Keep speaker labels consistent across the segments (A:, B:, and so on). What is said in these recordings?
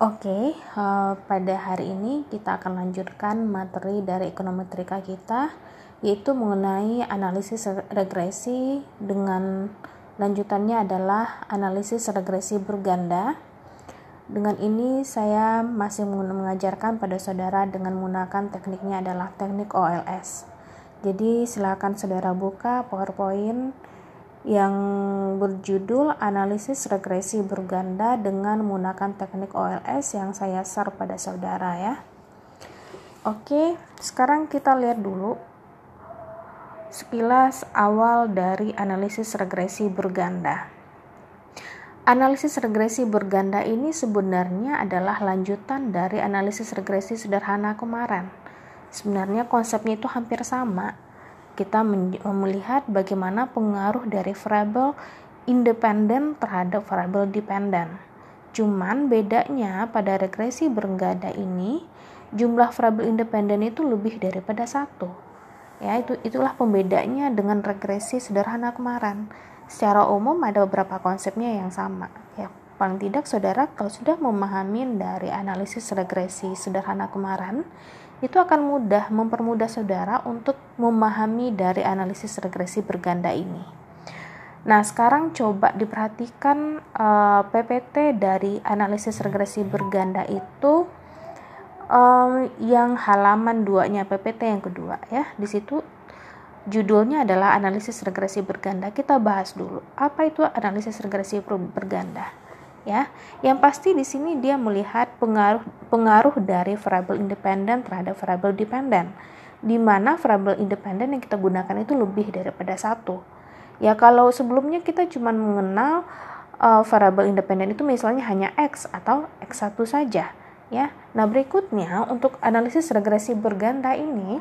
A: Oke, uh, pada hari ini kita akan lanjutkan materi dari ekonometrika kita, yaitu mengenai analisis regresi dengan lanjutannya adalah analisis regresi berganda. Dengan ini saya masih mengajarkan pada saudara dengan menggunakan tekniknya adalah teknik OLS. Jadi silakan saudara buka PowerPoint yang berjudul analisis regresi berganda dengan menggunakan teknik OLS yang saya share pada saudara ya. Oke, sekarang kita lihat dulu sekilas awal dari analisis regresi berganda. Analisis regresi berganda ini sebenarnya adalah lanjutan dari analisis regresi sederhana kemarin. Sebenarnya konsepnya itu hampir sama, kita melihat bagaimana pengaruh dari variabel independen terhadap variabel dependen. Cuman bedanya pada regresi berganda ini jumlah variabel independen itu lebih daripada satu. Ya, itu itulah pembedanya dengan regresi sederhana kemarin. Secara umum ada beberapa konsepnya yang sama. Ya, paling tidak saudara kalau sudah memahami dari analisis regresi sederhana kemarin, itu akan mudah mempermudah saudara untuk memahami dari analisis regresi berganda ini. Nah, sekarang coba diperhatikan uh, eh, PPT dari analisis regresi berganda itu um, yang halaman 2-nya PPT yang kedua ya. Di situ judulnya adalah analisis regresi berganda. Kita bahas dulu. Apa itu analisis regresi berganda? Ya. Yang pasti di sini dia melihat pengaruh pengaruh dari variabel independen terhadap variabel dependen. Di mana variabel independen yang kita gunakan itu lebih daripada satu. Ya kalau sebelumnya kita cuma mengenal uh, variabel independen itu misalnya hanya x atau x1 saja, ya. Nah, berikutnya untuk analisis regresi berganda ini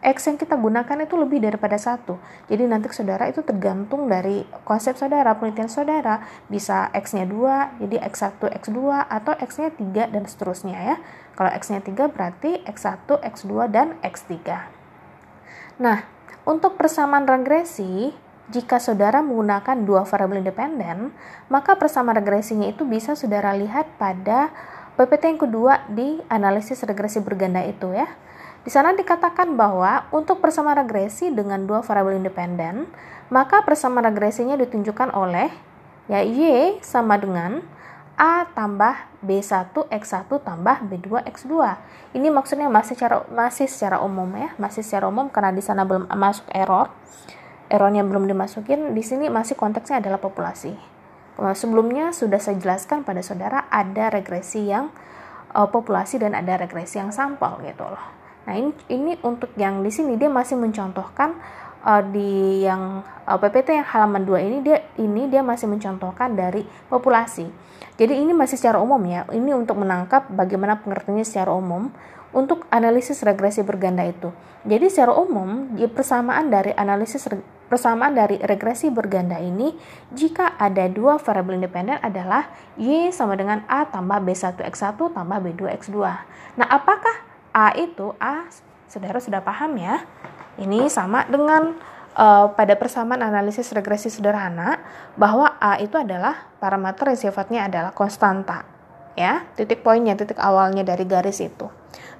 A: X yang kita gunakan itu lebih daripada satu. Jadi nanti saudara itu tergantung dari konsep saudara, penelitian saudara. Bisa X-nya 2, jadi X1, X2, atau X-nya 3, dan seterusnya ya. Kalau X-nya 3 berarti X1, X2, dan X3. Nah, untuk persamaan regresi, jika saudara menggunakan dua variabel independen, maka persamaan regresinya itu bisa saudara lihat pada PPT yang kedua di analisis regresi berganda itu ya. Di sana dikatakan bahwa untuk persamaan regresi dengan dua variabel independen, maka persamaan regresinya ditunjukkan oleh ya Y sama dengan A tambah B1 X1 tambah B2 X2. Ini maksudnya masih secara masih secara umum ya, masih secara umum karena di sana belum masuk error. Errornya belum dimasukin, di sini masih konteksnya adalah populasi. Sebelumnya sudah saya jelaskan pada saudara ada regresi yang uh, populasi dan ada regresi yang sampel gitu loh. Nah, ini ini untuk yang di sini dia masih mencontohkan uh, di yang uh, PPT yang halaman 2 ini dia ini dia masih mencontohkan dari populasi. Jadi ini masih secara umum ya. Ini untuk menangkap bagaimana pengertiannya secara umum untuk analisis regresi berganda itu. Jadi secara umum di persamaan dari analisis persamaan dari regresi berganda ini jika ada dua variabel independen adalah y sama dengan a tambah b1 x1 tambah b2 x2. Nah, apakah A itu A saudara sudah paham ya. Ini sama dengan uh, pada persamaan analisis regresi sederhana bahwa A itu adalah parameter yang sifatnya adalah konstanta. Ya, titik poinnya, titik awalnya dari garis itu.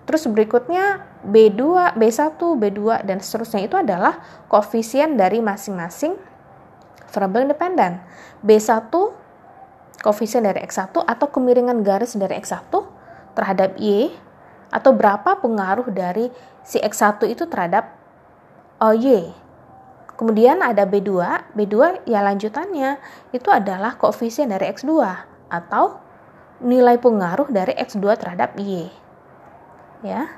A: Terus berikutnya B2, B1, B2 dan seterusnya itu adalah koefisien dari masing-masing variabel independen. B1 koefisien dari X1 atau kemiringan garis dari X1 terhadap Y atau berapa pengaruh dari si X1 itu terhadap uh, Y. Kemudian ada B2, B2 ya lanjutannya itu adalah koefisien dari X2 atau nilai pengaruh dari X2 terhadap Y. Ya.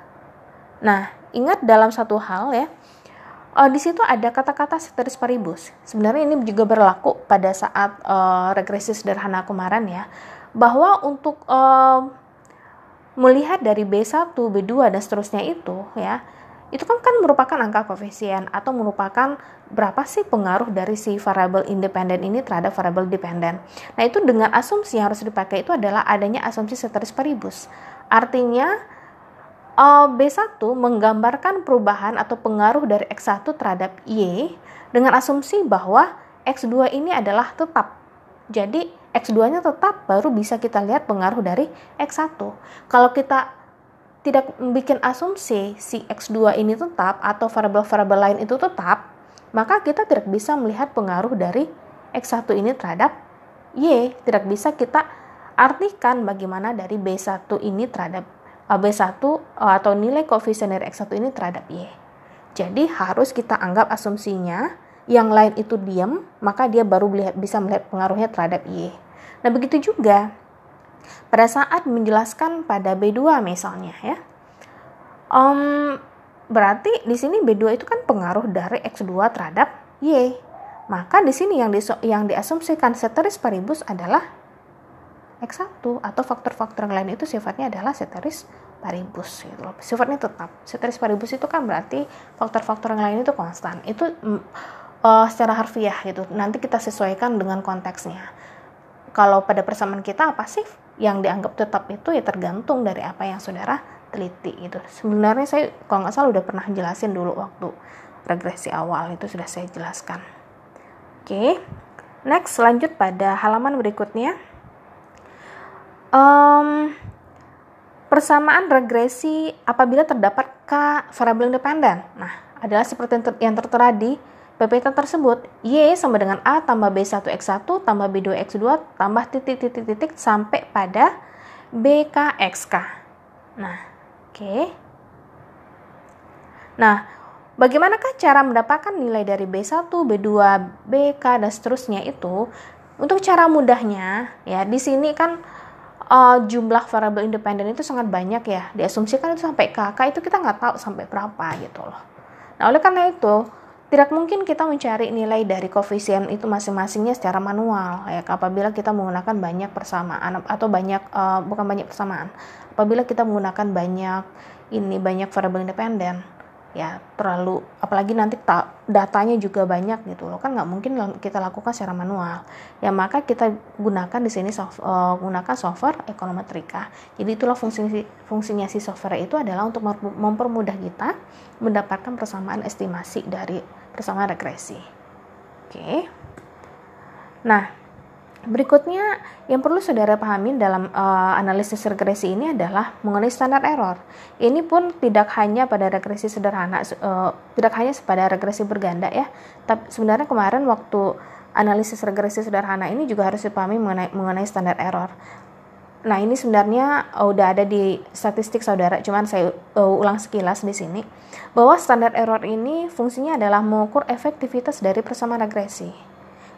A: Nah, ingat dalam satu hal ya, uh, di situ ada kata-kata ceteris paribus. Sebenarnya ini juga berlaku pada saat uh, regresi sederhana kemarin ya, bahwa untuk uh, melihat dari B1, B2 dan seterusnya itu ya, itu kan kan merupakan angka koefisien atau merupakan berapa sih pengaruh dari si variabel independen ini terhadap variabel dependen. Nah, itu dengan asumsi yang harus dipakai itu adalah adanya asumsi ceteris paribus. Artinya eh, B1 menggambarkan perubahan atau pengaruh dari X1 terhadap Y dengan asumsi bahwa X2 ini adalah tetap. Jadi X2-nya tetap baru bisa kita lihat pengaruh dari X1. Kalau kita tidak bikin asumsi si X2 ini tetap atau variabel-variabel lain itu tetap, maka kita tidak bisa melihat pengaruh dari X1 ini terhadap Y. Tidak bisa kita artikan bagaimana dari B1 ini terhadap eh, B1 eh, atau nilai koefisien dari X1 ini terhadap Y. Jadi harus kita anggap asumsinya yang lain itu diam, maka dia baru bisa melihat pengaruhnya terhadap Y. Nah, begitu juga pada saat menjelaskan pada B2 misalnya ya. Um, berarti di sini B2 itu kan pengaruh dari X2 terhadap Y. Maka di sini yang, di, yang diasumsikan ceteris paribus adalah X1 atau faktor-faktor lain itu sifatnya adalah ceteris paribus gitu loh. Sifatnya tetap. Ceteris paribus itu kan berarti faktor-faktor yang lain itu konstan. Itu uh, secara harfiah gitu. Nanti kita sesuaikan dengan konteksnya. Kalau pada persamaan kita apa sih yang dianggap tetap itu ya tergantung dari apa yang saudara teliti gitu. Sebenarnya saya kalau nggak salah udah pernah jelasin dulu waktu regresi awal itu sudah saya jelaskan. Oke, okay. next lanjut pada halaman berikutnya. Um, persamaan regresi apabila terdapat k variabel independen. Nah, adalah seperti yang tertera di PPT tersebut, Y sama dengan A tambah B1X1 tambah B2X2 tambah titik-titik-titik sampai pada BKXK. Nah, oke. Okay. Nah, bagaimanakah cara mendapatkan nilai dari B1, B2, BK, dan seterusnya itu? Untuk cara mudahnya, ya di sini kan uh, jumlah variabel independen itu sangat banyak ya. Diasumsikan itu sampai KK itu kita nggak tahu sampai berapa gitu loh. Nah, oleh karena itu, tidak mungkin kita mencari nilai dari koefisien itu masing-masingnya secara manual ya apabila kita menggunakan banyak persamaan atau banyak uh, bukan banyak persamaan apabila kita menggunakan banyak ini banyak variabel independen ya terlalu apalagi nanti ta, datanya juga banyak gitu loh kan nggak mungkin kita lakukan secara manual. Ya maka kita gunakan di sini soft, uh, gunakan software ekonometrika jadi itulah fungsi fungsinya si software itu adalah untuk mempermudah kita mendapatkan persamaan estimasi dari persamaan regresi oke nah Berikutnya yang perlu saudara pahami dalam uh, analisis regresi ini adalah mengenai standar error. Ini pun tidak hanya pada regresi sederhana, uh, tidak hanya pada regresi berganda ya. Tapi sebenarnya kemarin waktu analisis regresi sederhana ini juga harus dipahami mengenai, mengenai standar error. Nah ini sebenarnya uh, udah ada di statistik saudara, cuman saya uh, ulang sekilas di sini bahwa standar error ini fungsinya adalah mengukur efektivitas dari persamaan regresi.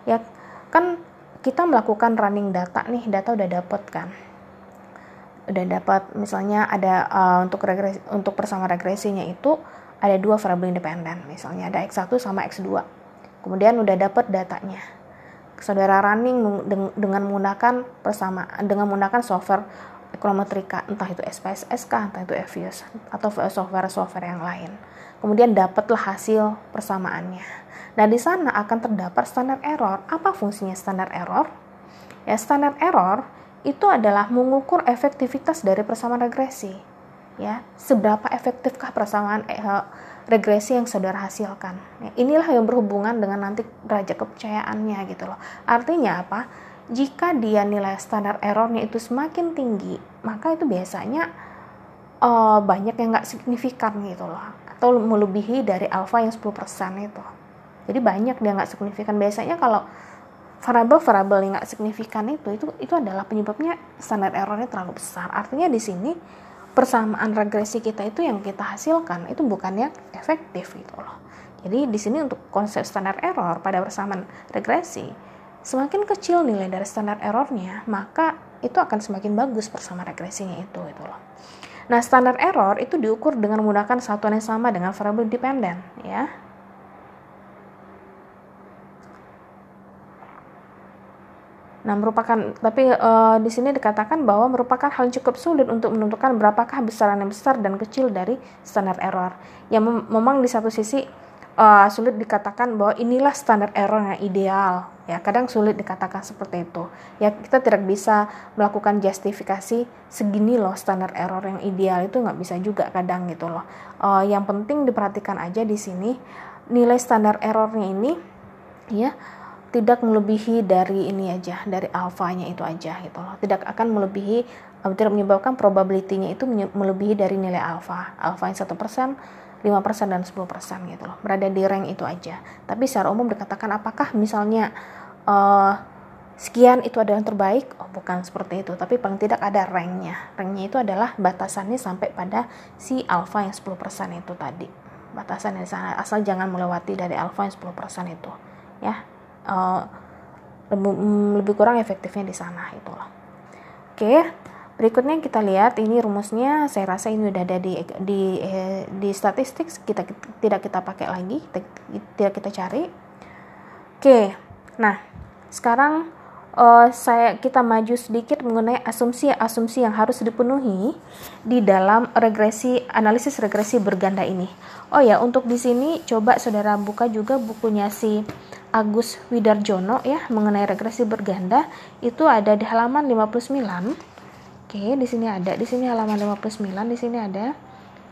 A: Ya kan kita melakukan running data nih data udah dapet kan. Udah dapat misalnya ada uh, untuk regresi untuk persamaan regresinya itu ada dua variabel independen misalnya ada x1 sama x2 kemudian udah dapat datanya saudara running dengan menggunakan persamaan dengan menggunakan software ekonometrika entah itu SPSSK entah itu EVIUS atau software-software yang lain kemudian dapatlah hasil persamaannya Nah, di sana akan terdapat standar error. Apa fungsinya standar error? Ya, standar error itu adalah mengukur efektivitas dari persamaan regresi. Ya, seberapa efektifkah persamaan eh, regresi yang saudara hasilkan. Ya, inilah yang berhubungan dengan nanti derajat kepercayaannya gitu loh. Artinya apa? Jika dia nilai standar errornya itu semakin tinggi, maka itu biasanya uh, banyak yang nggak signifikan gitu loh. Atau melebihi dari alfa yang 10% itu jadi banyak dia nggak signifikan biasanya kalau variabel-variabel yang nggak signifikan itu itu itu adalah penyebabnya standar errornya terlalu besar artinya di sini persamaan regresi kita itu yang kita hasilkan itu bukannya efektif gitu loh. Jadi di sini untuk konsep standar error pada persamaan regresi semakin kecil nilai dari standar errornya maka itu akan semakin bagus persamaan regresinya itu itu loh. Nah standar error itu diukur dengan menggunakan satuan yang sama dengan variabel dependen ya Nah, merupakan tapi uh, di sini dikatakan bahwa merupakan hal cukup sulit untuk menentukan berapakah besaran yang besar dan kecil dari standar error. Yang mem memang di satu sisi uh, sulit dikatakan bahwa inilah standar error yang ideal. Ya, kadang sulit dikatakan seperti itu. Ya, kita tidak bisa melakukan justifikasi segini loh standar error yang ideal itu nggak bisa juga kadang gitu loh. Uh, yang penting diperhatikan aja di sini nilai standar errornya ini ya tidak melebihi dari ini aja dari alfanya itu aja gitu loh. Tidak akan melebihi uh, tidak menyebabkan probability-nya itu melebihi dari nilai alfa. Alfa yang satu persen 5% dan 10% gitu loh. Berada di rank itu aja. Tapi secara umum dikatakan apakah misalnya uh, sekian itu adalah yang terbaik? Oh bukan seperti itu. Tapi paling tidak ada ranknya. Ranknya itu adalah batasannya sampai pada si alfa yang 10% itu tadi. Batasan di sana. Asal jangan melewati dari alfa yang 10% itu ya uh, lebih, kurang efektifnya di sana itu loh. Oke berikutnya kita lihat ini rumusnya. Saya rasa ini udah ada di di eh, di statistik. Kita tidak kita pakai lagi tidak kita cari. Oke nah sekarang uh, saya kita maju sedikit mengenai asumsi-asumsi yang harus dipenuhi di dalam regresi analisis regresi berganda ini. Oh ya, untuk di sini coba saudara buka juga bukunya si Agus Widarjono ya mengenai regresi berganda itu ada di halaman 59. Oke, di sini ada, di sini halaman 59, di sini ada.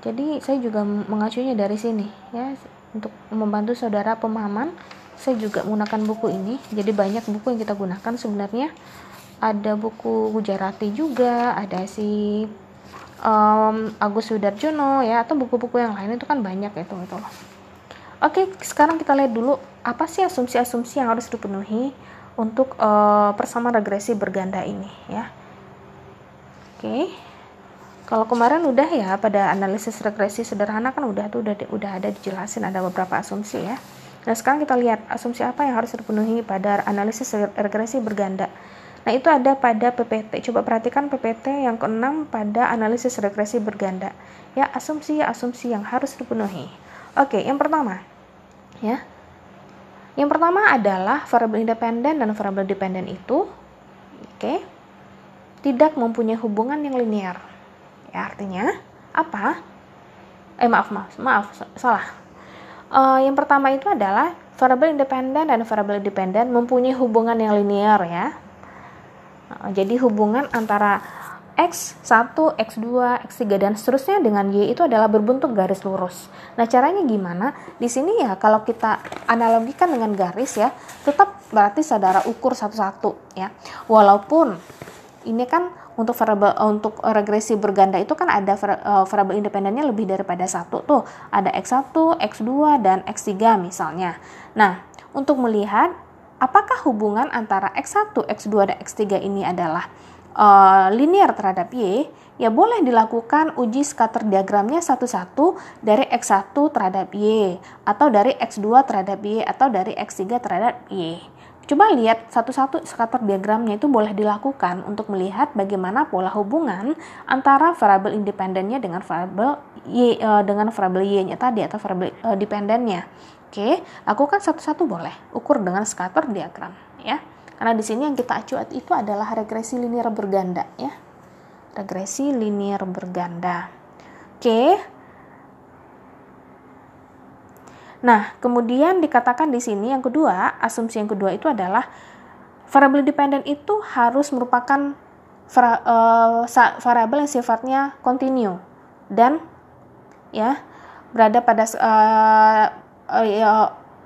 A: Jadi saya juga mengacunya dari sini ya untuk membantu saudara pemahaman saya juga menggunakan buku ini jadi banyak buku yang kita gunakan sebenarnya ada buku Gujarati juga ada si um, Agus Widarjono ya atau buku-buku yang lain itu kan banyak itu loh oke sekarang kita lihat dulu apa sih asumsi-asumsi yang harus dipenuhi untuk uh, persamaan regresi berganda ini ya oke kalau kemarin udah ya pada analisis regresi sederhana kan udah tuh udah udah ada dijelasin ada beberapa asumsi ya Nah, sekarang kita lihat asumsi apa yang harus dipenuhi pada analisis regresi berganda. Nah, itu ada pada PPT. Coba perhatikan PPT yang keenam pada analisis regresi berganda. Ya, asumsi-asumsi yang harus dipenuhi. Oke, yang pertama. Ya. Yang pertama adalah variabel independen dan variabel dependen itu oke, tidak mempunyai hubungan yang linear. Ya, artinya apa? Eh, maaf, maaf, maaf, salah Uh, yang pertama itu adalah variabel independen dan variabel dependen mempunyai hubungan yang linear ya. Uh, jadi hubungan antara X1, X2, X3 dan seterusnya dengan Y itu adalah berbentuk garis lurus. Nah, caranya gimana? Di sini ya kalau kita analogikan dengan garis ya, tetap berarti saudara ukur satu-satu ya. Walaupun ini kan untuk variabel untuk regresi berganda itu kan ada uh, variabel independennya lebih daripada satu tuh ada x1, x2 dan x3 misalnya. Nah, untuk melihat apakah hubungan antara x1, x2 dan x3 ini adalah uh, linear terhadap y, ya boleh dilakukan uji scatter diagramnya satu-satu dari x1 terhadap y atau dari x2 terhadap y atau dari x3 terhadap y. Coba lihat satu-satu scatter diagramnya itu boleh dilakukan untuk melihat bagaimana pola hubungan antara variabel independennya dengan variabel y uh, dengan variabel y-nya tadi atau variabel uh, dependennya. Oke, lakukan satu-satu boleh. Ukur dengan scatter diagram ya. Karena di sini yang kita acu itu adalah regresi linear berganda ya. Regresi linear berganda. Oke, Nah, kemudian dikatakan di sini yang kedua, asumsi yang kedua itu adalah variabel dependen itu harus merupakan uh, variabel yang sifatnya kontinu dan ya berada pada uh,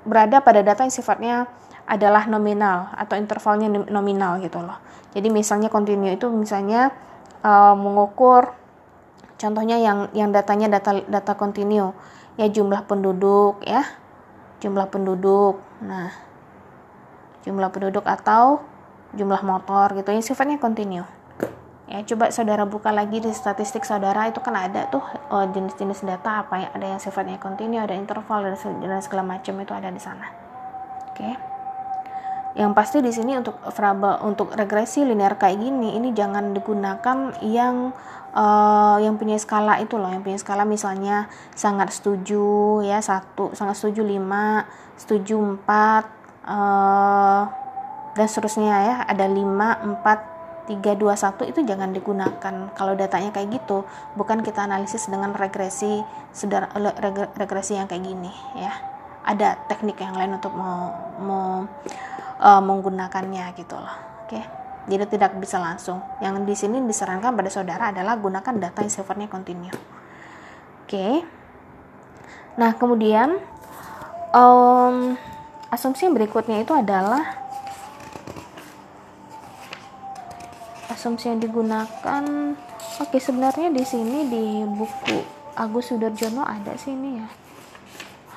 A: berada pada data yang sifatnya adalah nominal atau intervalnya nominal gitu loh. Jadi misalnya kontinu itu misalnya uh, mengukur contohnya yang yang datanya data data kontinu ya jumlah penduduk ya. Jumlah penduduk nah. Jumlah penduduk atau jumlah motor gitu. Yang sifatnya kontinu ya coba saudara buka lagi di statistik saudara itu kan ada tuh oh, jenis-jenis data apa ya. Ada yang sifatnya kontinu ada interval dan segala macam itu ada di sana. Oke. okay. Yang pasti di sini untuk variabel untuk regresi linear kayak gini ini jangan digunakan yang uh, yang punya skala itu loh yang punya skala misalnya sangat setuju ya satu sangat setuju lima setuju empat uh, dan seterusnya ya ada lima empat tiga dua satu itu jangan digunakan. Kalau datanya kayak gitu bukan kita analisis dengan regresi sedar regresi yang kayak gini ya. Ada teknik yang lain untuk mau, mau uh, menggunakannya gitu loh. Oke? Okay? jadi tidak bisa langsung. Yang di sini disarankan pada saudara adalah gunakan data yang sifatnya kontinu oke? Okay? nah kemudian um, asumsi berikutnya itu adalah asumsi yang digunakan oke sebenarnya di sini di buku Agus Sudarjono ada sini ya.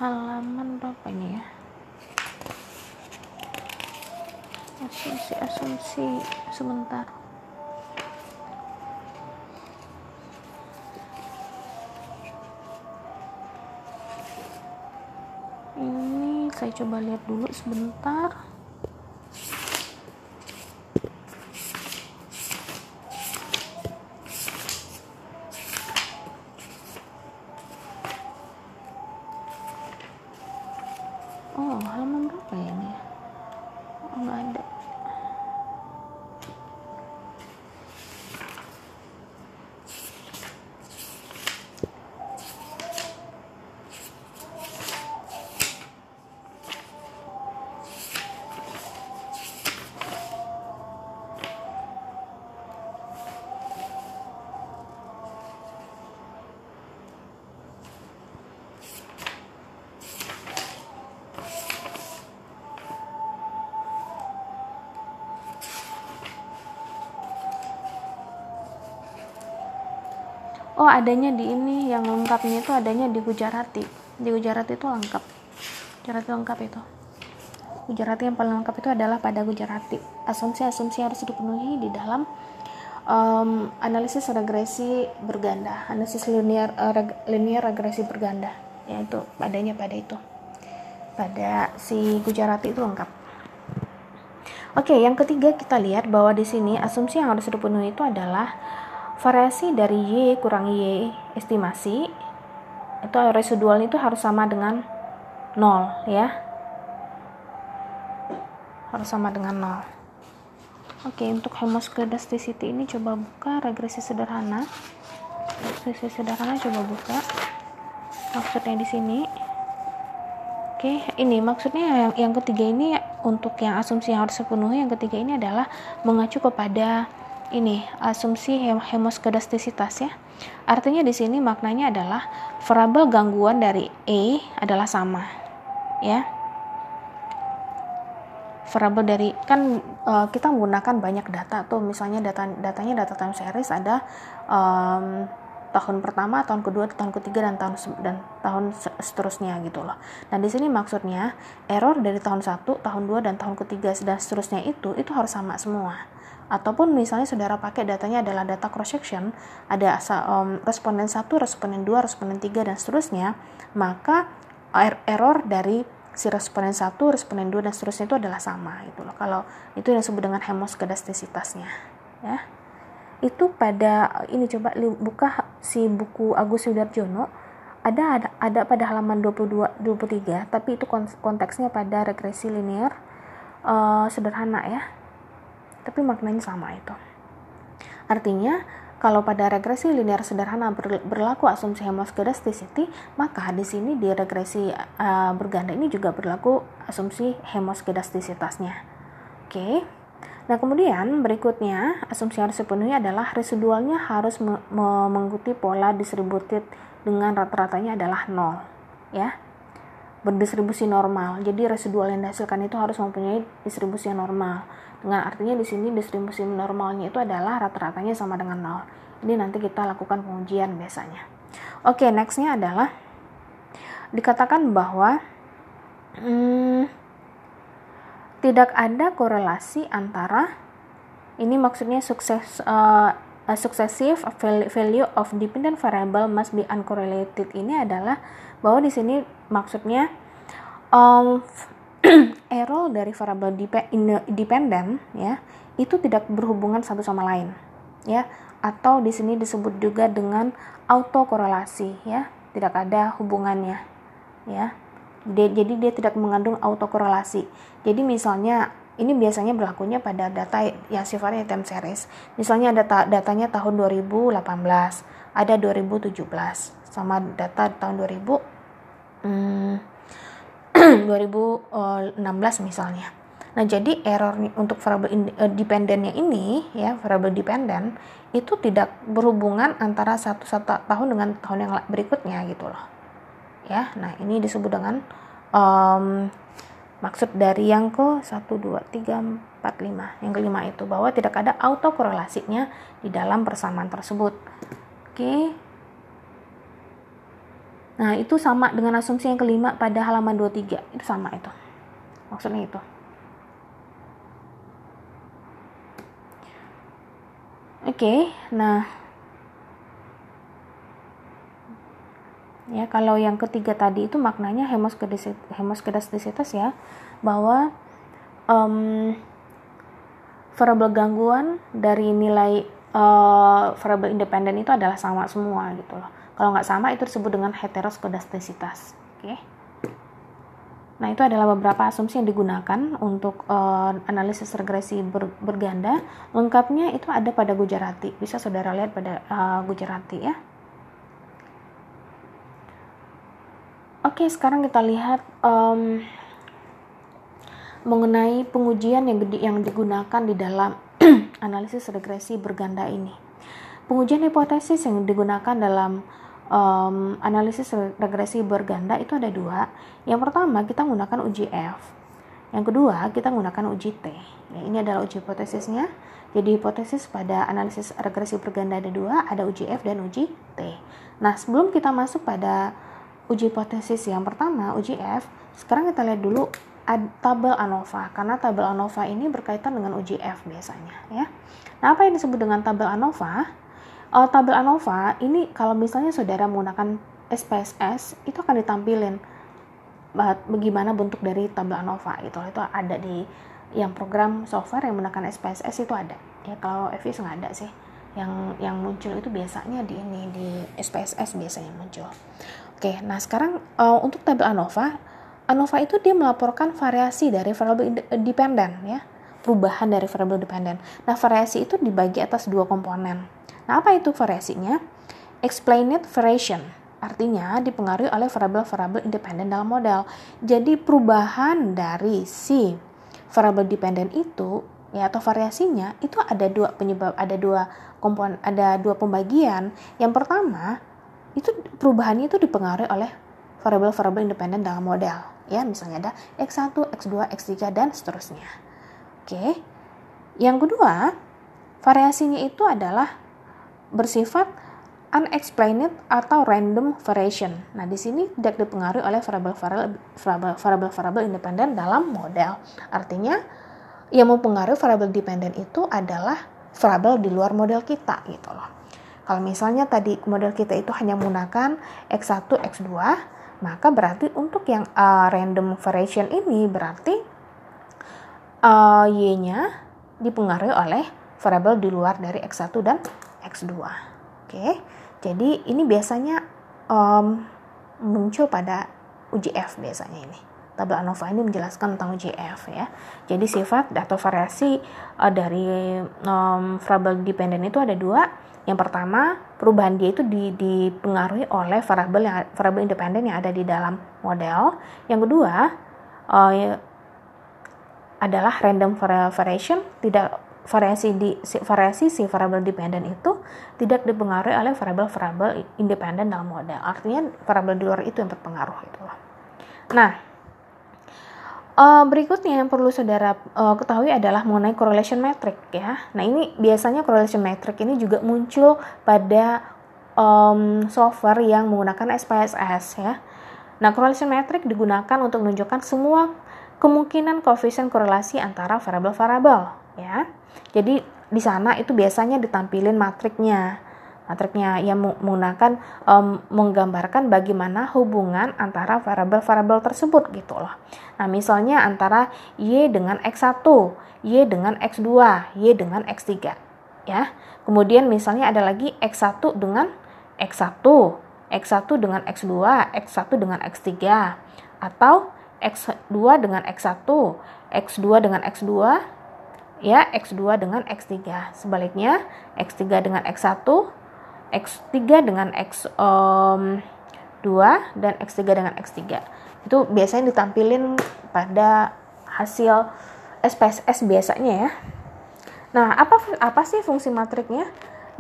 A: Halaman berapa ini ya? Asumsi asumsi sebentar. Ini saya coba lihat dulu sebentar adanya di ini yang lengkapnya itu adanya di Gujarati. Di Gujarati itu lengkap. Gujarati lengkap itu. Gujarati yang paling lengkap itu adalah pada Gujarati. Asumsi-asumsi harus dipenuhi di dalam um, analisis regresi berganda. Analisis linear uh, reg, linear regresi berganda. Yaitu adanya pada itu. Pada si Gujarati itu lengkap. Oke, yang ketiga kita lihat bahwa di sini asumsi yang harus dipenuhi itu adalah variasi dari Y kurang Y estimasi itu residual itu harus sama dengan 0 ya. Harus sama dengan 0 oke untuk hemoscedasticity ini coba buka regresi sederhana. Regresi sederhana coba buka. Maksudnya di sini. Oke ini maksudnya yang, yang ketiga ini untuk yang asumsi yang harus dipenuhi yang ketiga ini adalah mengacu kepada ini asumsi hem hemoskedastisitas ya. Artinya di sini maknanya adalah variabel gangguan dari E adalah sama. Ya. Variabel dari kan uh, kita menggunakan banyak data tuh misalnya data datanya data time series ada um, tahun pertama, tahun kedua, tahun ketiga dan tahun dan tahun seterusnya gitu loh. Nah, di sini maksudnya error dari tahun 1, tahun 2 dan tahun ketiga dan seterusnya itu itu harus sama semua ataupun misalnya saudara pakai datanya adalah data cross section ada um, responden 1, responden 2, responden 3 dan seterusnya maka er error dari si responden 1, responden 2 dan seterusnya itu adalah sama gitu loh. Kalau itu yang disebut dengan hemoskedastisitasnya ya. Itu pada ini coba buka si buku Agus Sudarjono ada ada ada pada halaman 22 23 tapi itu konteksnya pada regresi linear uh, sederhana ya tapi maknanya sama itu. Artinya, kalau pada regresi linear sederhana berlaku asumsi hemoskedasticity, maka di sini di regresi uh, berganda ini juga berlaku asumsi hemoskedastisitasnya. Oke. Okay. Nah, kemudian berikutnya asumsi harus dipenuhi adalah residualnya harus me mengikuti pola distributed dengan rata-ratanya adalah nol, ya. Berdistribusi normal. Jadi residual yang dihasilkan itu harus mempunyai distribusi normal dengan artinya di sini distribusi normalnya itu adalah rata-ratanya sama dengan 0. Ini nanti kita lakukan pengujian biasanya. Oke, okay, nextnya adalah dikatakan bahwa hmm, tidak ada korelasi antara ini maksudnya sukses uh, value of dependent variable must be uncorrelated ini adalah bahwa di sini maksudnya um, error dari variabel dependent ya itu tidak berhubungan satu sama lain ya atau di sini disebut juga dengan autokorelasi ya tidak ada hubungannya ya. Dia, jadi dia tidak mengandung autokorelasi. Jadi misalnya ini biasanya berlakunya pada data yang sifatnya time series. Misalnya data datanya tahun 2018 ada 2017 sama data tahun 2000 hmm, 2016 misalnya. Nah, jadi error untuk variable eh, dependennya ini ya, variable dependent itu tidak berhubungan antara satu, satu tahun dengan tahun yang berikutnya gitu loh. Ya, nah ini disebut dengan um, maksud dari yang ke 1 2 3 4 5 yang kelima itu bahwa tidak ada autokorelasinya di dalam persamaan tersebut oke nah itu sama dengan asumsi yang kelima pada halaman 23 itu sama itu. Maksudnya itu. Oke nah. Ya kalau yang ketiga tadi itu maknanya hemoskedastisitas ya. Bahwa um, variabel gangguan dari nilai uh, variabel independen itu adalah sama semua gitu loh kalau nggak sama itu disebut dengan heteroskedastisitas oke okay? Nah, itu adalah beberapa asumsi yang digunakan untuk uh, analisis regresi ber, berganda. Lengkapnya itu ada pada Gujarati. Bisa saudara lihat pada uh, Gujarati ya. Oke, sekarang kita lihat um, mengenai pengujian yang, yang digunakan di dalam analisis regresi berganda ini. Pengujian hipotesis yang digunakan dalam um, analisis regresi berganda itu ada dua. Yang pertama kita menggunakan uji F. Yang kedua kita menggunakan uji T. Ya, ini adalah uji hipotesisnya. Jadi hipotesis pada analisis regresi berganda ada dua, ada uji F dan uji T. Nah sebelum kita masuk pada uji hipotesis yang pertama, uji F, sekarang kita lihat dulu tabel ANOVA karena tabel ANOVA ini berkaitan dengan uji F biasanya ya. Nah, apa yang disebut dengan tabel ANOVA? Uh, tabel ANOVA ini kalau misalnya saudara menggunakan SPSS itu akan ditampilin bagaimana bentuk dari tabel ANOVA itu itu ada di yang program software yang menggunakan SPSS itu ada ya kalau FIS nggak ada sih yang yang muncul itu biasanya di ini di SPSS biasanya muncul Oke, nah sekarang uh, untuk tabel ANOVA, ANOVA itu dia melaporkan variasi dari variabel dependen ya, perubahan dari variabel dependen. Nah, variasi itu dibagi atas dua komponen. Nah, apa itu variasinya? Explained variation, artinya dipengaruhi oleh variabel-variabel independen dalam model. Jadi perubahan dari si variabel dependen itu ya atau variasinya itu ada dua penyebab, ada dua komponen, ada dua pembagian. Yang pertama itu perubahannya itu dipengaruhi oleh variabel-variabel independen dalam model ya misalnya ada x1, x2, x3 dan seterusnya. Oke. Yang kedua, variasinya itu adalah bersifat unexplained atau random variation. Nah, di sini tidak dipengaruhi oleh variabel-variabel independen dalam model. Artinya, yang mempengaruhi variabel dependen itu adalah variabel di luar model kita gitu loh. Kalau misalnya tadi model kita itu hanya menggunakan X1, X2, maka berarti untuk yang uh, random variation ini berarti uh, Y-nya dipengaruhi oleh variabel di luar dari X1 dan X2. Oke, jadi ini biasanya um, muncul pada uji F biasanya ini. Tabel ANOVA ini menjelaskan tentang uji F ya. Jadi sifat atau variasi uh, dari um, variabel dependen itu ada dua yang pertama, perubahan dia itu dipengaruhi oleh variabel yang variabel independen yang ada di dalam model. Yang kedua, uh, adalah random variation, tidak variasi di variasi si variabel dependen itu tidak dipengaruhi oleh variabel-variabel independen dalam model. Artinya variabel di luar itu yang berpengaruh itu. Nah, Uh, berikutnya yang perlu saudara uh, ketahui adalah mengenai correlation metric ya. Nah ini biasanya correlation metric ini juga muncul pada um, software yang menggunakan SPSS ya. Nah correlation metric digunakan untuk menunjukkan semua kemungkinan koefisien korelasi antara variabel-variabel ya. Jadi di sana itu biasanya ditampilin matriknya matriknya yang menggunakan um, menggambarkan bagaimana hubungan antara variabel-variabel tersebut gitu loh. Nah, misalnya antara y dengan x1, y dengan x2, y dengan x3 ya. Kemudian misalnya ada lagi x1 dengan x1, x1 dengan x2, x1 dengan x3 atau x2 dengan x1, x2 dengan x2 ya x2 dengan x3 sebaliknya x3 dengan x1 X3 dengan X um, 2 dan X3 dengan X3 itu biasanya ditampilin pada hasil SPSS biasanya ya. Nah apa apa sih fungsi matriknya?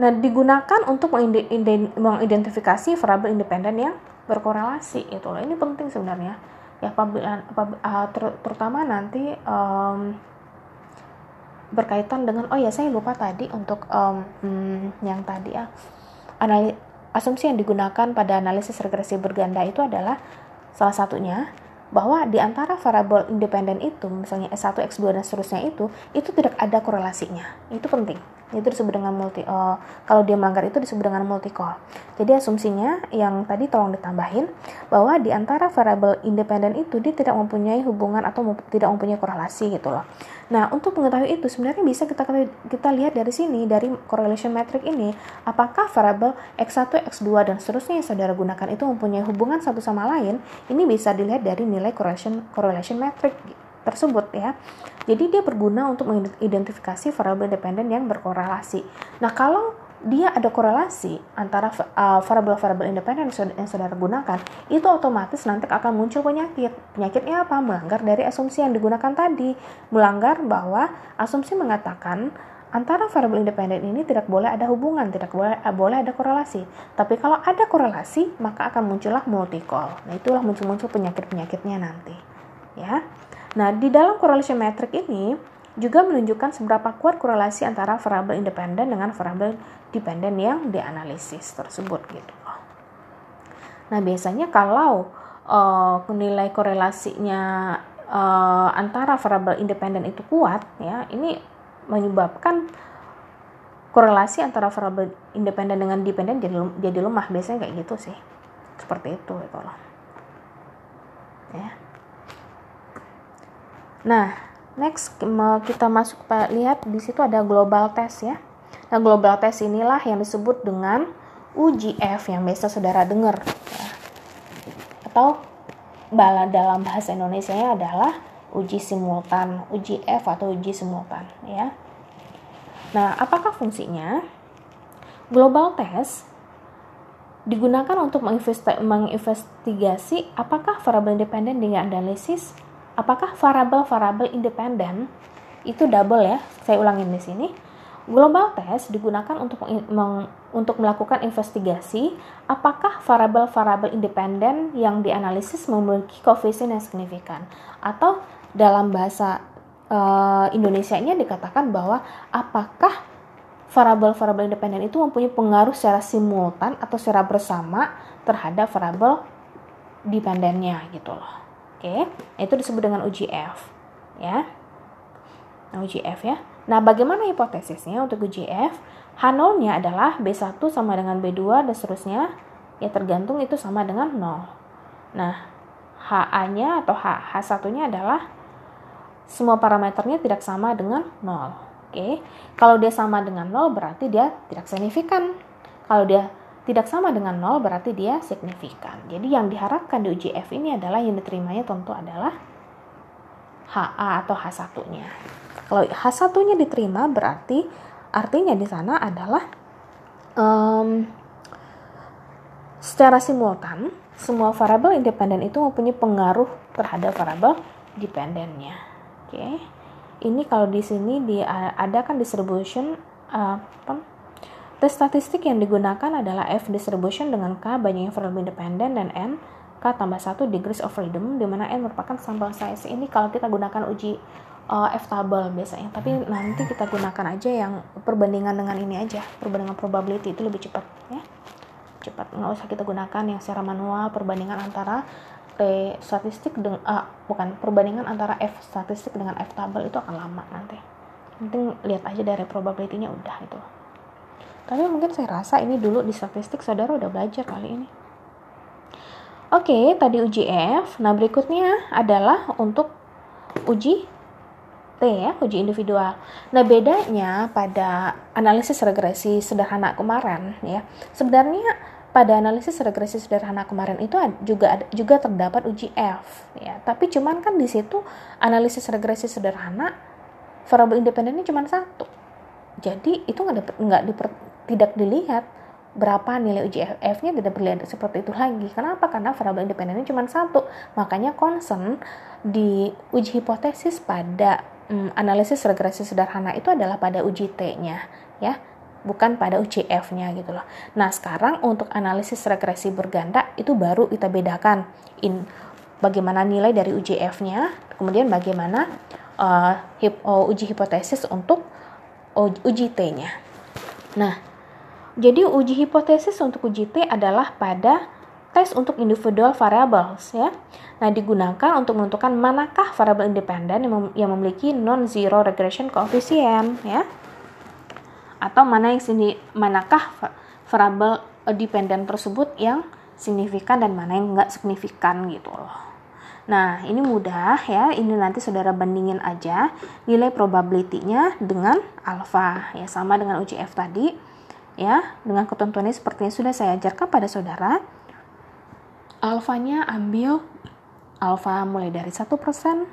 A: Nah digunakan untuk mengidentifikasi variabel independen yang berkorelasi itu loh. Ini penting sebenarnya. Ya ter, terutama nanti um, berkaitan dengan oh ya saya lupa tadi untuk um, yang tadi ya anali, asumsi yang digunakan pada analisis regresi berganda itu adalah salah satunya bahwa di antara variabel independen itu misalnya S1, X2 dan seterusnya itu itu tidak ada korelasinya. Itu penting itu disebut dengan multi uh, kalau dia melanggar itu disebut dengan multi call jadi asumsinya yang tadi tolong ditambahin bahwa di antara variabel independen itu dia tidak mempunyai hubungan atau tidak mempunyai korelasi gitu loh. Nah untuk mengetahui itu sebenarnya bisa kita kita lihat dari sini dari correlation metric ini apakah variabel x1 x2 dan seterusnya yang saudara gunakan itu mempunyai hubungan satu sama lain ini bisa dilihat dari nilai correlation correlation metric tersebut ya. Jadi dia berguna untuk mengidentifikasi variabel independen yang berkorelasi. Nah, kalau dia ada korelasi antara uh, variabel-variabel independen yang saudara gunakan, itu otomatis nanti akan muncul penyakit. Penyakitnya apa? Melanggar dari asumsi yang digunakan tadi. Melanggar bahwa asumsi mengatakan antara variabel independen ini tidak boleh ada hubungan, tidak boleh, uh, boleh ada korelasi. Tapi kalau ada korelasi, maka akan muncullah multi call. Nah, itulah muncul-muncul penyakit-penyakitnya nanti. Ya. Nah, di dalam correlation metric ini juga menunjukkan seberapa kuat korelasi antara variabel independen dengan variabel dependen yang dianalisis tersebut gitu. Nah, biasanya kalau uh, nilai korelasinya uh, antara variabel independen itu kuat ya, ini menyebabkan korelasi antara variabel independen dengan dependen jadi jadi lemah biasanya kayak gitu sih. Seperti itu gitu loh. Ya. Nah, next kita masuk lihat di situ ada global test ya. Nah, global test inilah yang disebut dengan UGF yang biasa saudara dengar. Atau bala dalam bahasa Indonesia adalah uji simultan, UGF atau uji simultan ya. Nah, apakah fungsinya? Global test digunakan untuk menginvestigasi apakah variabel independen dengan analisis apakah variabel-variabel independen itu double ya. Saya ulangin di sini. Global test digunakan untuk meng, untuk melakukan investigasi apakah variabel-variabel independen yang dianalisis memiliki koefisien yang signifikan atau dalam bahasa uh, Indonesia-nya dikatakan bahwa apakah variabel-variabel independen itu mempunyai pengaruh secara simultan atau secara bersama terhadap variabel dependennya gitu loh. Oke, itu disebut dengan UGF, ya. Nah, UGF ya. Nah, bagaimana hipotesisnya untuk UGF? H0-nya adalah B1 sama dengan B2 dan seterusnya. Ya tergantung itu sama dengan 0. Nah, HA-nya atau H, H1-nya adalah semua parameternya tidak sama dengan 0. Oke. Kalau dia sama dengan 0 berarti dia tidak signifikan. Kalau dia tidak sama dengan 0 berarti dia signifikan. Jadi yang diharapkan di uji F ini adalah yang diterimanya tentu adalah HA atau H1-nya. Kalau H1-nya diterima berarti artinya di sana adalah um, secara simultan semua variabel independen itu mempunyai pengaruh terhadap variabel dependennya. Oke. Okay. Ini kalau di sini di ada kan distribution uh, Tes statistik yang digunakan adalah F distribution dengan K banyaknya variabel independen dan N K tambah 1 degrees of freedom di mana N merupakan sampel size. Ini kalau kita gunakan uji uh, F table biasanya. Tapi nanti kita gunakan aja yang perbandingan dengan ini aja, perbandingan probability itu lebih cepat ya. Cepat, nggak usah kita gunakan yang secara manual perbandingan antara T statistik dengan uh, bukan perbandingan antara F statistik dengan F table itu akan lama nanti. Penting lihat aja dari probability-nya udah itu tapi mungkin saya rasa ini dulu di statistik saudara udah belajar kali ini oke tadi uji F nah berikutnya adalah untuk uji T ya, uji individual. Nah, bedanya pada analisis regresi sederhana kemarin ya. Sebenarnya pada analisis regresi sederhana kemarin itu juga juga terdapat uji F ya. Tapi cuman kan di situ analisis regresi sederhana variabel independennya cuma satu. Jadi itu nggak nggak tidak dilihat berapa nilai uji F-nya tidak berlihat seperti itu lagi. Kenapa? Karena variabel independennya cuma satu. Makanya concern di uji hipotesis pada um, analisis regresi sederhana itu adalah pada uji T-nya, ya, bukan pada uji F-nya gitu loh. Nah, sekarang untuk analisis regresi berganda itu baru kita bedakan in bagaimana nilai dari UJF-nya, kemudian bagaimana uh, hip, uh, uji hipotesis untuk uji T-nya. Nah, jadi uji hipotesis untuk uji T adalah pada tes untuk individual variables ya. Nah, digunakan untuk menentukan manakah variabel independen yang, mem yang memiliki non-zero regression coefficient ya. Atau mana yang sini manakah variabel dependent tersebut yang signifikan dan mana yang enggak signifikan gitu loh. Nah, ini mudah ya. Ini nanti saudara bandingin aja nilai probability-nya dengan alfa ya sama dengan UJF tadi ya. Dengan ketentuannya seperti yang sudah saya ajarkan pada saudara. Alfanya ambil alfa mulai dari 1%, 5%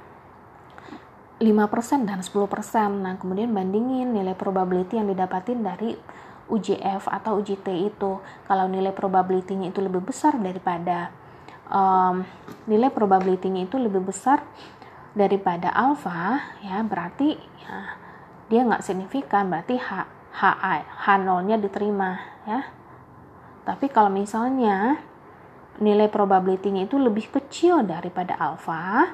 A: dan 10%. Nah, kemudian bandingin nilai probability yang didapatin dari UJF atau UJT itu. Kalau nilai probability-nya itu lebih besar daripada um, nilai probability-nya itu lebih besar daripada alfa ya berarti ya, dia nggak signifikan berarti h h h 0 nya diterima ya. Tapi kalau misalnya nilai probability-nya itu lebih kecil daripada alfa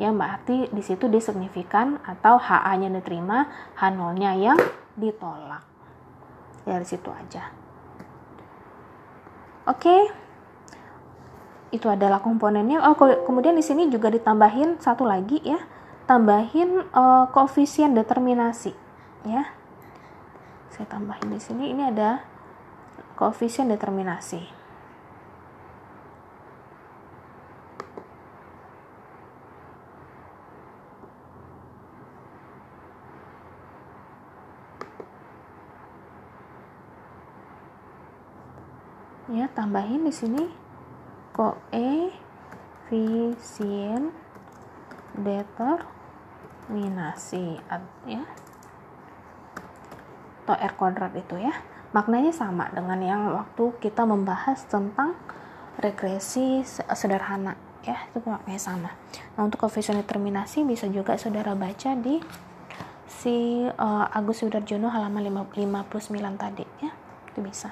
A: ya berarti di situ dia signifikan atau HA nya diterima H0 nya yang ditolak. Dari situ aja. Oke. Itu adalah komponennya. Oh, kemudian di sini juga ditambahin satu lagi ya, tambahin uh, koefisien determinasi ya. Saya tambahin di sini ini ada koefisien determinasi. Ya, tambahin di sini koefisien determinasi ya atau R kuadrat itu ya maknanya sama dengan yang waktu kita membahas tentang regresi sederhana ya itu maknanya sama. Nah untuk koefisien determinasi bisa juga saudara baca di si uh, Agus Sudarjono halaman 59 tadi ya itu bisa.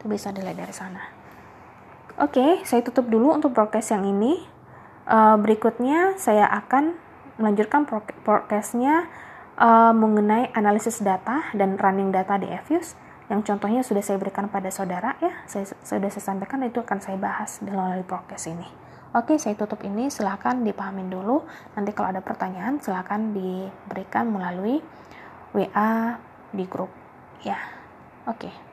A: Itu bisa dilihat dari sana. Oke, saya tutup dulu untuk podcast yang ini. Uh, berikutnya saya akan melanjutkan podcastnya uh, mengenai analisis data dan running data di Evius yang contohnya sudah saya berikan pada saudara ya. Saya sudah saya sampaikan itu akan saya bahas melalui podcast ini. Oke, saya tutup ini. Silahkan dipahamin dulu. Nanti kalau ada pertanyaan, silahkan diberikan melalui WA di grup. Ya, oke.